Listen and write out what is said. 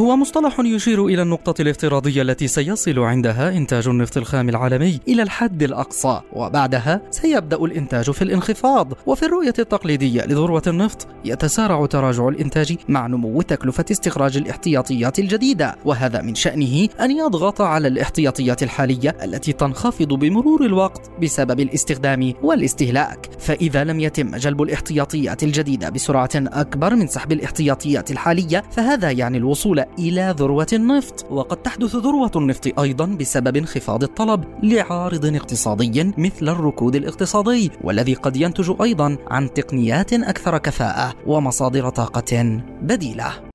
هو مصطلح يشير إلى النقطة الافتراضية التي سيصل عندها إنتاج النفط الخام العالمي إلى الحد الأقصى وبعدها سيبدأ الإنتاج في الانخفاض. وفي الرؤية التقليدية لذروة النفط يتسارع تراجع الإنتاج مع نمو تكلفة استخراج الاحتياطيات الجديدة. وهذا من شأنه أن يضغط على الاحتياطيات الحالية التي تنخفض بمرور الوقت بسبب الاستخدام والاستهلاك. فإذا لم يتم جلب الاحتياطيات الجديدة بسرعة أكبر من سحب الاحتياطيات الحالية فهذا يعني الوصول إلى ذروة النفط. وقد تحدث ذروة النفط أيضا بسبب انخفاض الطلب لعارض اقتصادي مثل الركود الاقتصادي والذي قد ينتج أيضا عن تقنيات أكثر كفاءة ومصادر طاقة بديلة.